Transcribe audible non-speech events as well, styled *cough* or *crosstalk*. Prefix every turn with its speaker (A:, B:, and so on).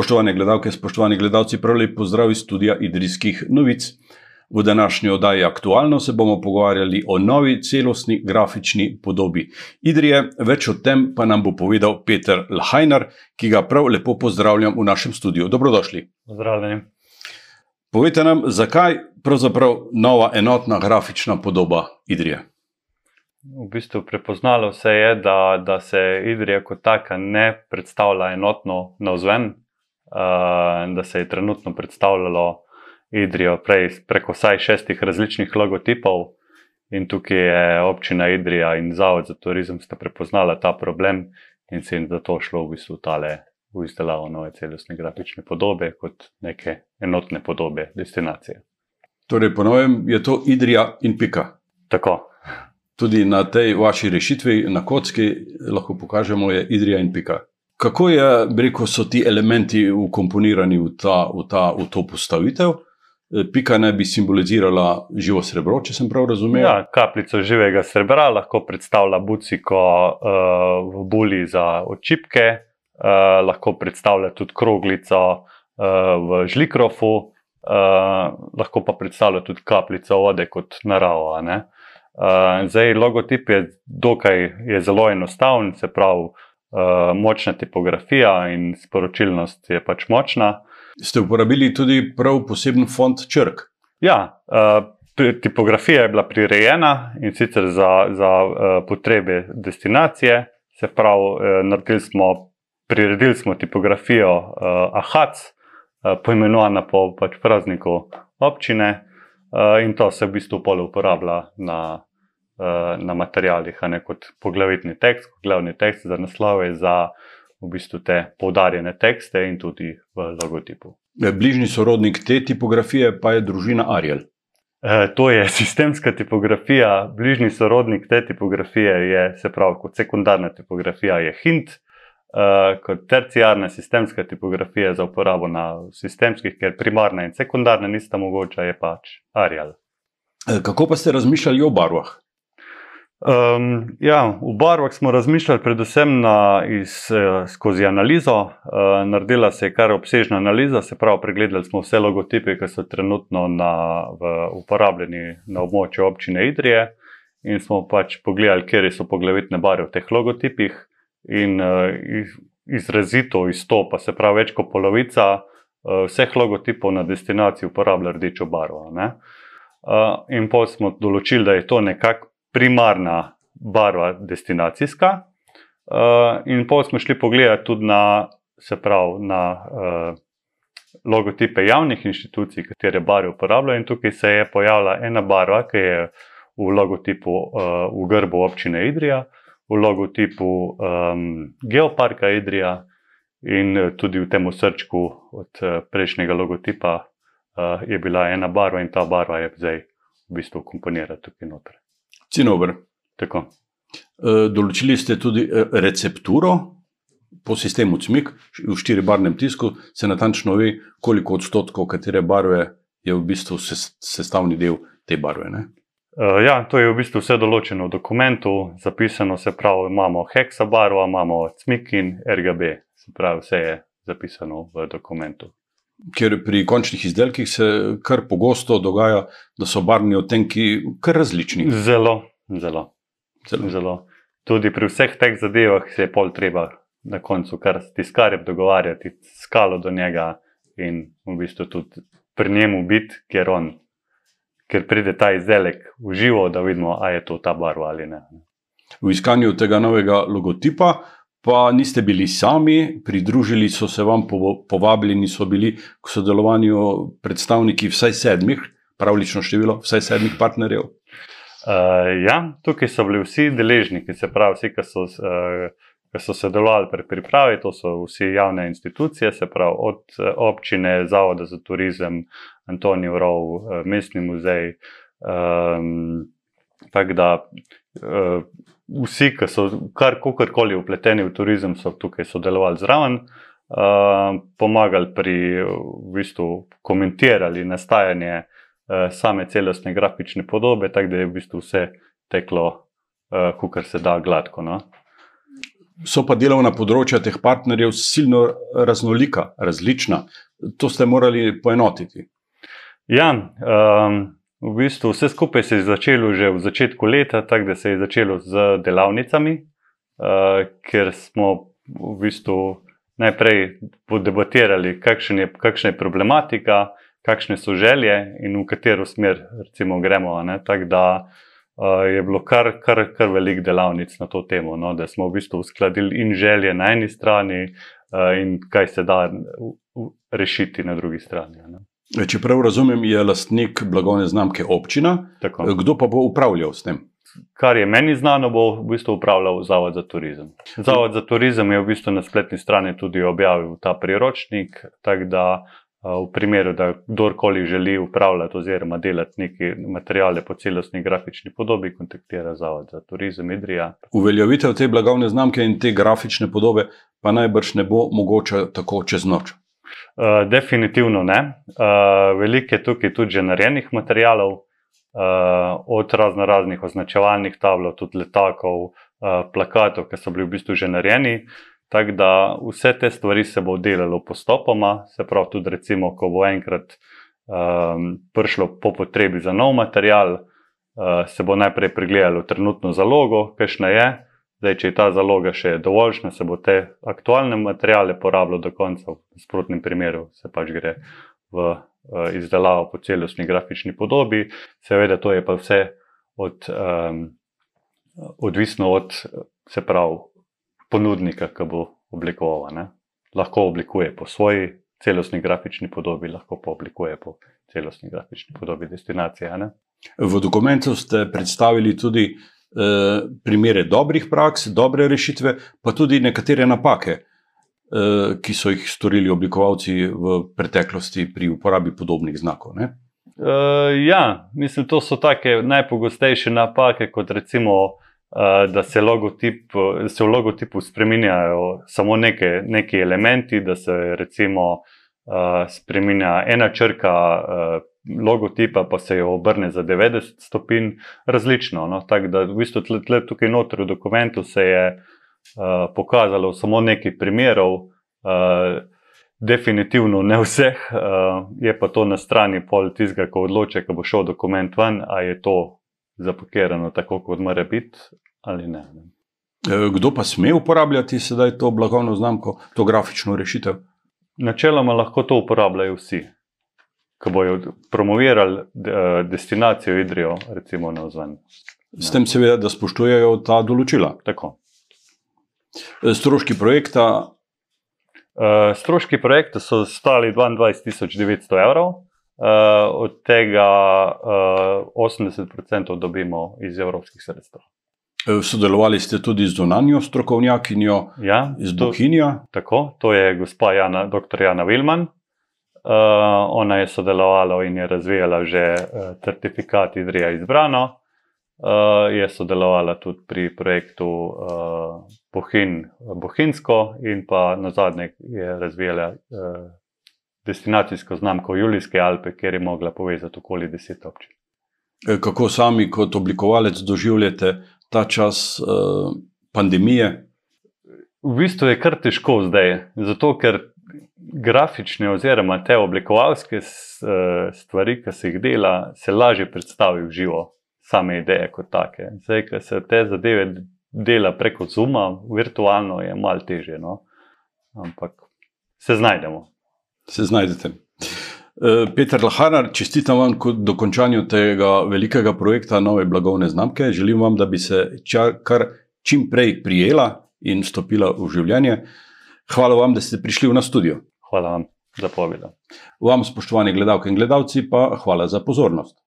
A: Spoštovane gledalke, spoštovani gledalci, prav lep pozdrav iz studija Idrijskih novic. V današnji oddaji Aktualno se bomo pogovarjali o novi celostni grafični podobi Idrije. Več o tem pa nam bo povedal Peter Lahajnar, ki ga prav lepo pozdravljam v našem studiu. Dobrodošli.
B: Pozdravljeni.
A: Povejte nam, zakaj pravzaprav nova enotna grafična podoba Idrije?
B: V bistvu prepoznalo se je, da, da se Idrija kot taka ne predstavlja enotno na vzven, uh, da se je trenutno predstavljalo Idrijo prej preko vsaj šestih različnih logotipov, in tukaj je občina Idrija in Zavod za turizem sta prepoznala ta problem in se jim zato šlo v bistvu tale. V izdelavo nove celostne grafične podobe, kot neke enotne podobe destinacije.
A: Torej, ponovim, je to Idrija in pika.
B: Tako.
A: Tudi na tej vaši rešitvi, na kocki, lahko pokažemo, je Idrija in pika. Kako je, rekel, so ti elementi ukomponirani v, ta, v, ta, v to postavitev? E, pika naj bi simbolizirala živo srebro, če sem prav razumel.
B: Ja, kapljico živega srebra lahko predstavlja buciko uh, v buli za očipke, uh, lahko predstavlja tudi kroglico uh, v žlikrofu, uh, lahko pa predstavlja tudi kapljico vode kot narava. Uh, zdaj, logotip je dokaj je zelo enostaven, se pravi močna tipografija in sporočilnost je pač močna.
A: Ste uporabili tudi prav poseben font črk?
B: Ja, uh, tipografija je bila prirejena in sicer za, za uh, potrebe destinacije. Se pravi, uh, smo, priredili smo tipografijo AHAC, poimenovana po pač prazniku občine, in to se v bistvu uporablja na Eh, na materijalih, a ne kot poglavitni tekst, kot glavni tekst za naslove, za v bistvu te poudarjene tekste in tudi v logotipu.
A: Eh, bližnji sorodnik te tipografije pa je družina Ariel.
B: E, to je *laughs* sistemska tipografija, bližnji sorodnik te tipografije je, se pravi, kot sekundarna tipografija je Hint, e, kot terciarna sistemska tipografija za uporabo na sistemskih, ker primarna in sekundarna nista mogoča, je pač Ariel.
A: E, kako pa ste razmišljali o barvah?
B: Um, ja, v barvah smo razmišljali predvsem na, iz, eh, skozi analizo. Uh, naredila se je kar obsežna analiza, se pravi, pregledali smo vse logotipe, ki so trenutno na, v, uporabljeni na območju občine Idrije, in smo pač pogledali, kje so poglavitne barve v teh logotipih. In uh, izrazito izstopa, se pravi, več kot polovica uh, vseh logotipov na destinaciji uporablja rdečo barvo. Uh, in pa smo določili, da je to nekako primarna barva destinacijska. Uh, in pa smo šli pogledati tudi na, se pravi, na uh, logotipe javnih inštitucij, katere barve uporabljajo. In tukaj se je pojavila ena barva, ki je v logotipu uh, v grbu občine Idrija, v logotipu um, Geoparka Idrija in tudi v tem srčku od prejšnjega logotipa uh, je bila ena barva in ta barva je zdaj v bistvu komponirana tukaj noter.
A: Cinober.
B: Tako.
A: E, določili ste tudi e, recepturo po sistemu CMIK, v štiribarnem tisku se natančno ve, koliko odstotkov katere barve je v bistvu sestavni del te barve. Ne?
B: E, ja, to je v bistvu vse določeno v dokumentu, zapisano se pravi, imamo heksa barva, imamo CMIK in RGB, se pravi, vse je zapisano v dokumentu
A: ker pri končnih izdelkih se kar pogosto dogaja, da so barvni odtenki kar različni.
B: Zelo, zelo. zelo. zelo. Tudi pri vseh teh zadevah se je pol treba na koncu kar s tiskarjem dogovarjati, skalo do njega in v bistvu tudi pri njemu biti, ker, on, ker pride ta izdelek v živo, da vidimo, ali je to ta barva ali ne.
A: V iskanju tega novega logotipa pa niste bili sami, pridružili so se vam, povabljeni so bili k sodelovanju predstavniki vsaj sedmih, pravlično število, vsaj sedmih partnerjev.
B: Uh, ja, tukaj so bili vsi deležniki, se pravi, vsi, ki so, uh, so sodelovali pri pripravi, to so vsi javne institucije, se pravi, od uh, občine, Zavoda za turizem, Antonijo Rov, uh, Mestni muzej. Um, tako da vsi, ki so karkoli upleteni v turizem, so tukaj sodelovali zraven, uh, pomagali pri v bistvu komentirali nastajanje uh, same celostne grafične podobe, tako da je v bistvu vse teklo, uh, kar se da gladko. No?
A: So pa delovna področja teh partnerjev silno raznolika, različna. To ste morali poenotiti.
B: Ja, um, v bistvu vse skupaj se je začelo že v začetku leta, tako da se je začelo z delavnicami, uh, ker smo v bistvu najprej podebatirali, kakšen je, kakšna je problematika, kakšne so želje in v katero smer recimo, gremo. Tako da uh, je bilo kar, kar, kar velik delavnic na to temo, no? da smo v bistvu uskladili in želje na eni strani, uh, in kaj se da rešiti na drugi strani. Ne?
A: Če prav razumem, je lastnik blagovne znamke občina.
B: Tako.
A: Kdo pa bo upravljal s tem?
B: Kar je meni znano, bo v bistvu upravljal Zavod za turizem. Zavod za turizem je v bistvu na spletni strani tudi objavil ta priročnik, tako da v primeru, da kdorkoli želi upravljati oziroma delati neke materijale po celostni grafični podobi, kontaktira Zavod za turizem Idrija.
A: Uveljavitev te blagovne znamke in te grafične podobe pa najbrž ne bo mogoče tako čez noč.
B: Uh, definitivno ne. Uh, veliko je tukaj tudi že narejenih materijalov, uh, od razno raznih označevalnih tablov, tudi letakov, uh, plakatov, ki so bili v bistvu že narejeni. Tako da vse te stvari se bo delalo postopoma, se pravi, tudi recimo, ko bo enkrat um, prišlo po potrebi za nov material, uh, se bo najprej pregledalo trenutno zalogo, kakšna je. Zdaj, če je ta zaloga še dovoljšna, se bo te aktualne materijale porabilo do konca, v sprotnem primeru se pač gre v uh, izdelavo po celostni grafični podobi. Seveda, to je pa vse od, um, odvisno od se pravi, ponudnika, ki bo oblikoval. Ne? Lahko oblikuje po svoji celostni grafični podobi, lahko pa oblikuje po celostni grafični podobi destinacije. Ne?
A: V dokumentu ste predstavili tudi Eh, primere dobrih praks, dobre rešitve, pa tudi nekatere napake, eh, ki so jih storili oblikovalci v preteklosti pri uporabi podobnih znakov. Ne?
B: Uh, ja, mislim, to so take najpogostejše napake, kot recimo, uh, da se, logotip, se v logotipu spremenjajo samo neke, neki elementi, da se recimo uh, spremenja ena črka uh, logotipa pa se jo obrne za 90 stopinj, različno. No? Tako da v bistvu tle, tle, tukaj noter v dokumentu se je uh, pokazalo samo nekaj primerov, uh, definitivno ne vseh, uh, je pa to na strani pol tizga, ko odloča, ko bo šel dokument ven, a je to zapakirano tako, kot mora biti ali ne.
A: Kdo pa sme uporabljati sedaj to blagovno znamko, to grafično rešitev?
B: Načeloma lahko to uporabljajo vsi ki bojo promovirali eh, destinacijo Idrijo, recimo na ozven.
A: S tem seveda, da spoštujejo ta določila.
B: Tako.
A: Eh, stroški projekta?
B: Uh, stroški projekta so stali 22.900 evrov, uh, od tega uh, 80% dobimo iz evropskih sredstev.
A: Sodelovali ste tudi z zunanjo strokovnjakinjo
B: ja,
A: iz Bohinja.
B: Tako, to je gospa Jana, dr. Jana Vilman, Uh, ona je sodelovala in je razvijala že uh, certifikat Idrija izbrano. Uh, je sodelovala tudi pri projektu uh, Bohin, Bohinsko in pa na zadnje je razvijala uh, destinacijsko znamko Julijske Alpe, kjer je mogla povezati okoli deset občin.
A: Kako sami kot oblikovalec doživljate ta čas uh, pandemije?
B: V bistvu je kar težko zdaj, zato ker grafične oziroma te oblikovalske eh, stvari, ki se jih dela, se lažje predstavi v živo, same ideje kot take. Zdaj, ker se te zadeve dela preko Zuma, virtualno je malo teže, no? ampak se znajdemo.
A: Se znajdete. Eh, Peter Lahanar, čestitam vam k dokončanju tega velikega projekta nove blagovne znamke. Želim vam, da bi se kar čim prej prijela in stopila v življenje. Hvala vam, da ste prišli v nas studio.
B: Hvala vam za poved.
A: Vam, spoštovani gledalke in gledalci, pa hvala za pozornost.